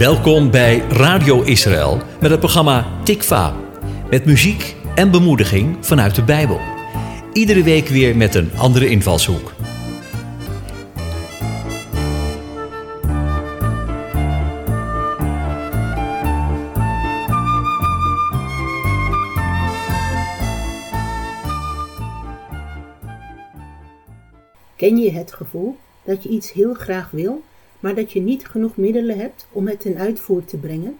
Welkom bij Radio Israël met het programma Tikva. Met muziek en bemoediging vanuit de Bijbel. Iedere week weer met een andere invalshoek. Ken je het gevoel dat je iets heel graag wil, maar dat je niet genoeg middelen hebt om het ten uitvoer te brengen?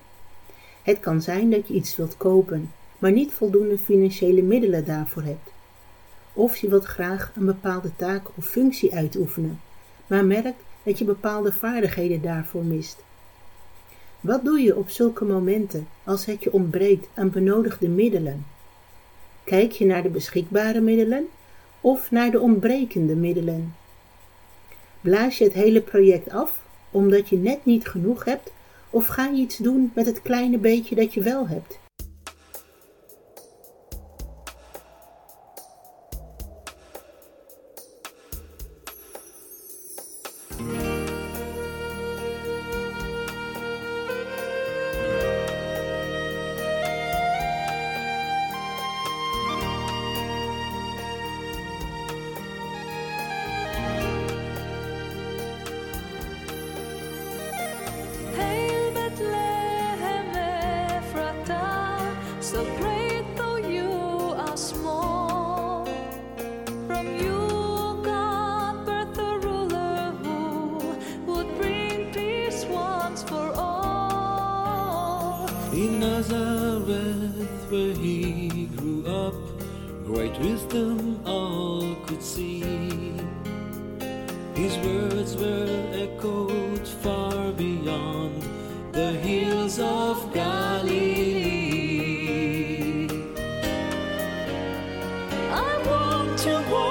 Het kan zijn dat je iets wilt kopen, maar niet voldoende financiële middelen daarvoor hebt. Of je wilt graag een bepaalde taak of functie uitoefenen, maar merkt dat je bepaalde vaardigheden daarvoor mist. Wat doe je op zulke momenten als het je ontbreekt aan benodigde middelen? Kijk je naar de beschikbare middelen of naar de ontbrekende middelen? Blaas je het hele project af omdat je net niet genoeg hebt of ga je iets doen met het kleine beetje dat je wel hebt? Want to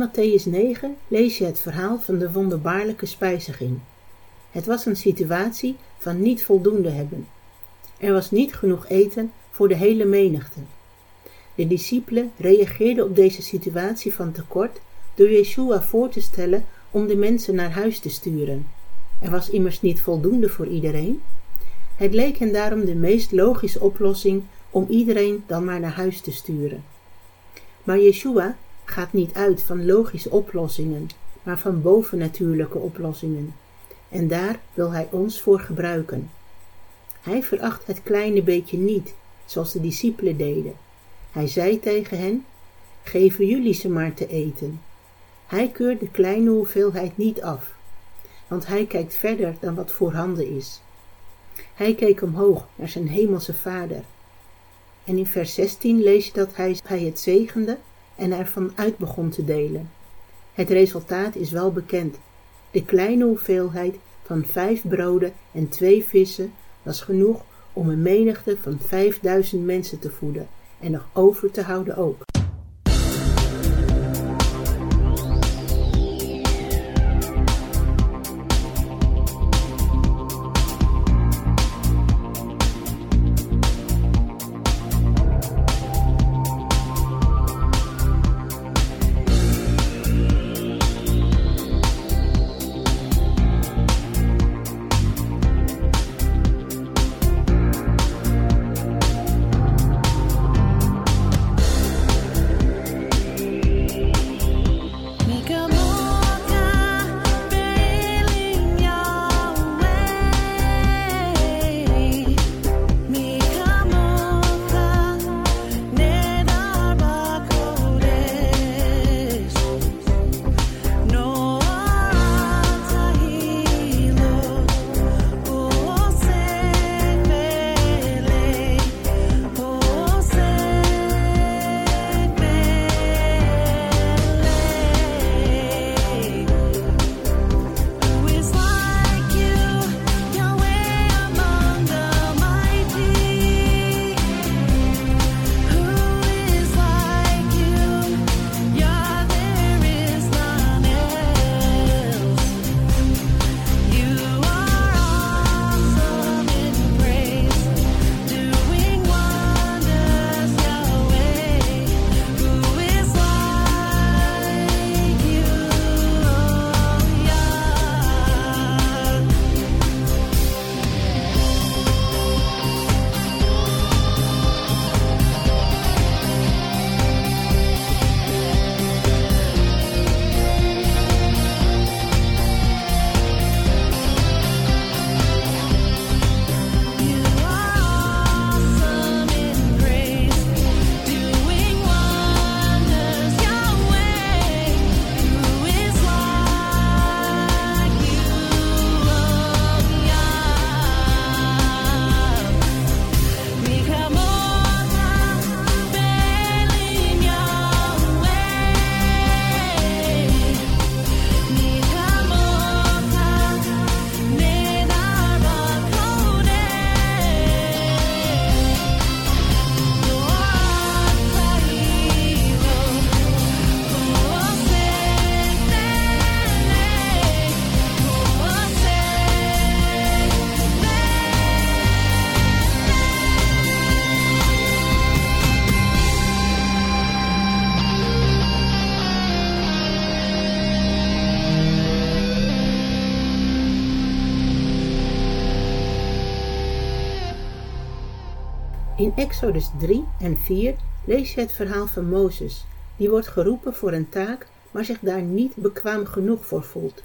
In Matthäus 9 lees je het verhaal van de wonderbaarlijke spijziging. Het was een situatie van niet voldoende hebben. Er was niet genoeg eten voor de hele menigte. De discipelen reageerden op deze situatie van tekort door Yeshua voor te stellen om de mensen naar huis te sturen. Er was immers niet voldoende voor iedereen. Het leek hen daarom de meest logische oplossing om iedereen dan maar naar huis te sturen. Maar Yeshua gaat niet uit van logische oplossingen, maar van bovennatuurlijke oplossingen. En daar wil hij ons voor gebruiken. Hij veracht het kleine beetje niet, zoals de discipelen deden. Hij zei tegen hen: Geven jullie ze maar te eten. Hij keurt de kleine hoeveelheid niet af, want hij kijkt verder dan wat voorhanden is. Hij keek omhoog naar zijn hemelse vader. En in vers 16 lees je dat hij, hij het zegende en ervan uit begon te delen. Het resultaat is wel bekend. De kleine hoeveelheid van vijf broden en twee vissen was genoeg om een menigte van vijfduizend mensen te voeden en nog over te houden ook. Exodus 3 en 4 lees je het verhaal van Mozes, die wordt geroepen voor een taak, maar zich daar niet bekwaam genoeg voor voelt.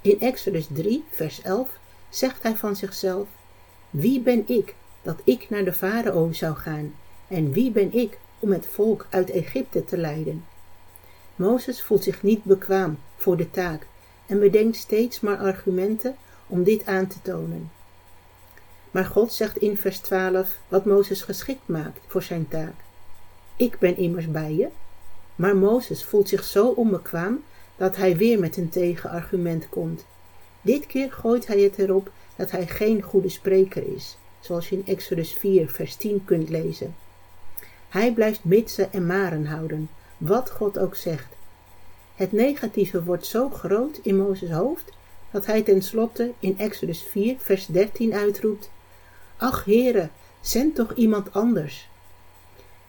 In Exodus 3, vers 11 zegt hij van zichzelf: Wie ben ik dat ik naar de farao zou gaan? En wie ben ik om het volk uit Egypte te leiden? Mozes voelt zich niet bekwaam voor de taak en bedenkt steeds maar argumenten om dit aan te tonen. Maar God zegt in vers 12 wat Mozes geschikt maakt voor zijn taak. Ik ben immers bij je. Maar Mozes voelt zich zo onbekwaam dat hij weer met een tegenargument komt. Dit keer gooit hij het erop dat hij geen goede spreker is, zoals je in Exodus 4 vers 10 kunt lezen. Hij blijft mitsen en maren houden, wat God ook zegt. Het negatieve wordt zo groot in Mozes hoofd dat hij tenslotte in Exodus 4, vers 13 uitroept: Ach, Heere, zend toch iemand anders.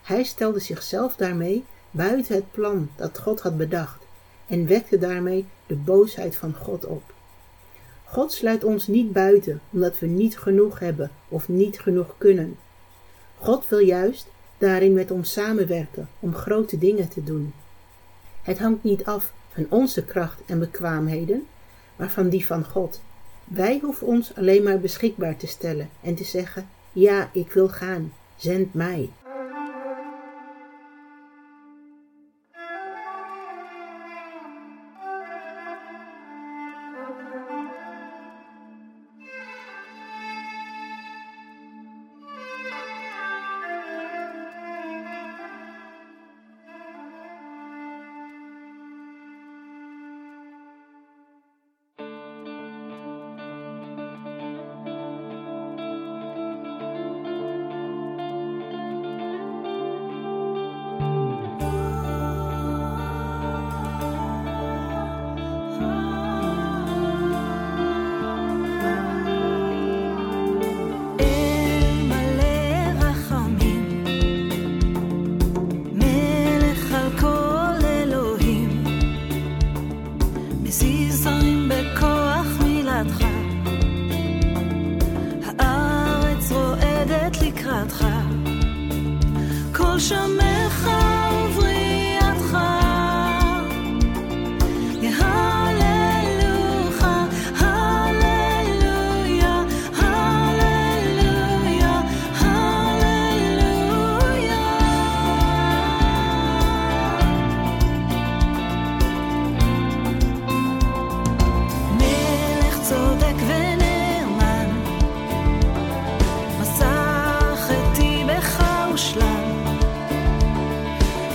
Hij stelde zichzelf daarmee buiten het plan dat God had bedacht en wekte daarmee de boosheid van God op. God sluit ons niet buiten omdat we niet genoeg hebben of niet genoeg kunnen. God wil juist daarin met ons samenwerken om grote dingen te doen. Het hangt niet af van onze kracht en bekwaamheden, maar van die van God. Wij hoeven ons alleen maar beschikbaar te stellen en te zeggen: Ja, ik wil gaan, zend mij.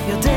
You'll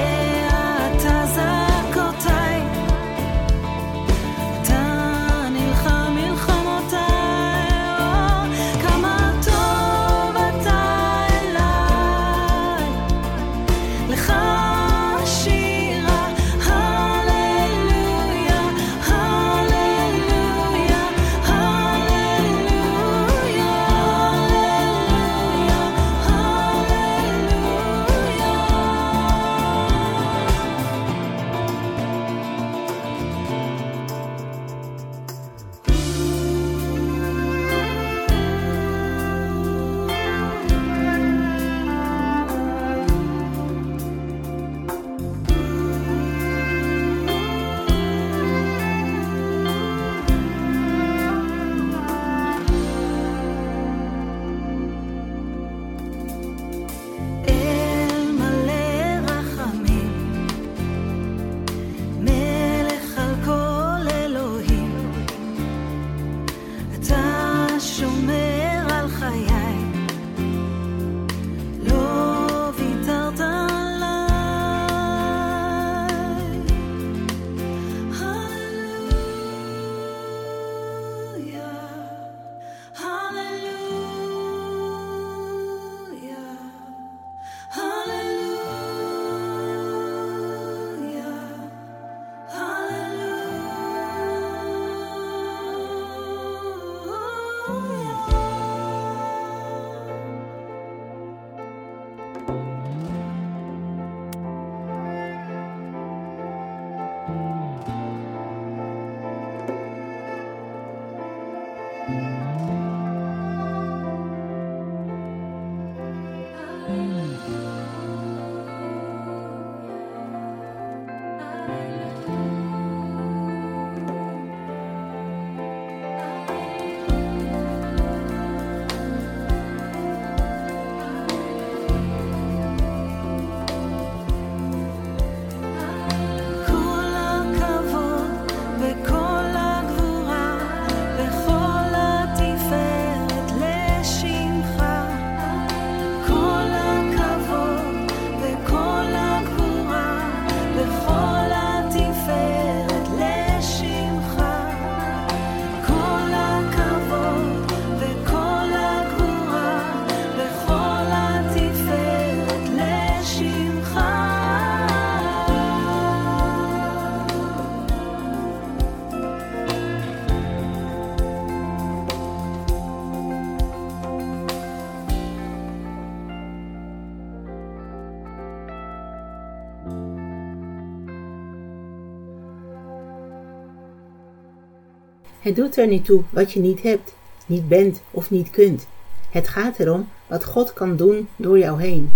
Het doet er niet toe wat je niet hebt, niet bent of niet kunt. Het gaat erom wat God kan doen door jou heen.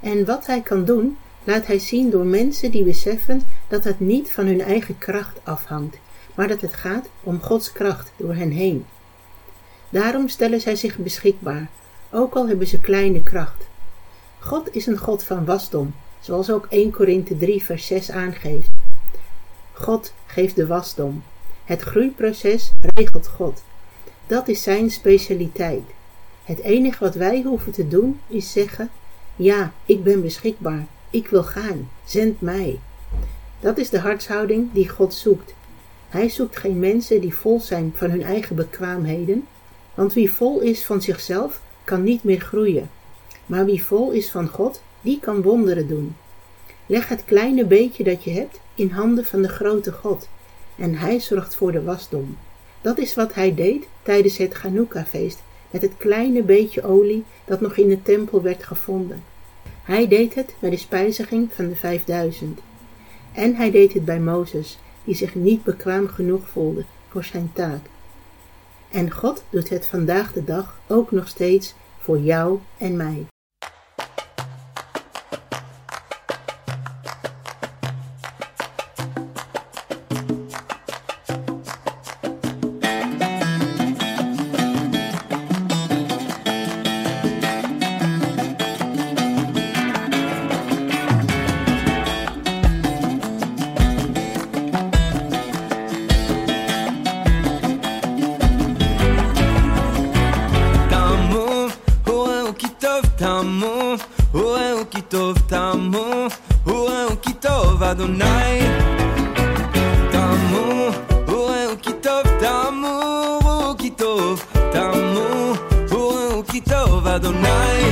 En wat Hij kan doen, laat Hij zien door mensen die beseffen dat het niet van hun eigen kracht afhangt, maar dat het gaat om Gods kracht door hen heen. Daarom stellen zij zich beschikbaar, ook al hebben ze kleine kracht. God is een God van wasdom, zoals ook 1 Korinthe 3 vers 6 aangeeft. God geeft de wasdom. Het groeiproces regelt God. Dat is zijn specialiteit. Het enige wat wij hoeven te doen is zeggen: Ja, ik ben beschikbaar. Ik wil gaan. Zend mij. Dat is de hartshouding die God zoekt. Hij zoekt geen mensen die vol zijn van hun eigen bekwaamheden, want wie vol is van zichzelf kan niet meer groeien. Maar wie vol is van God, die kan wonderen doen. Leg het kleine beetje dat je hebt in handen van de grote God en hij zorgt voor de wasdom. Dat is wat hij deed tijdens het Chanukka-feest met het kleine beetje olie dat nog in de tempel werd gevonden. Hij deed het bij de spijziging van de vijfduizend. En hij deed het bij Mozes, die zich niet bekwaam genoeg voelde voor zijn taak. En God doet het vandaag de dag ook nog steeds voor jou en mij. טוב תמו, וראו כי טוב תמו, וראו כי טוב אדוני. תמו, וראו כי טוב תמו, וראו כי טוב תמו, וראו כי טוב אדוני.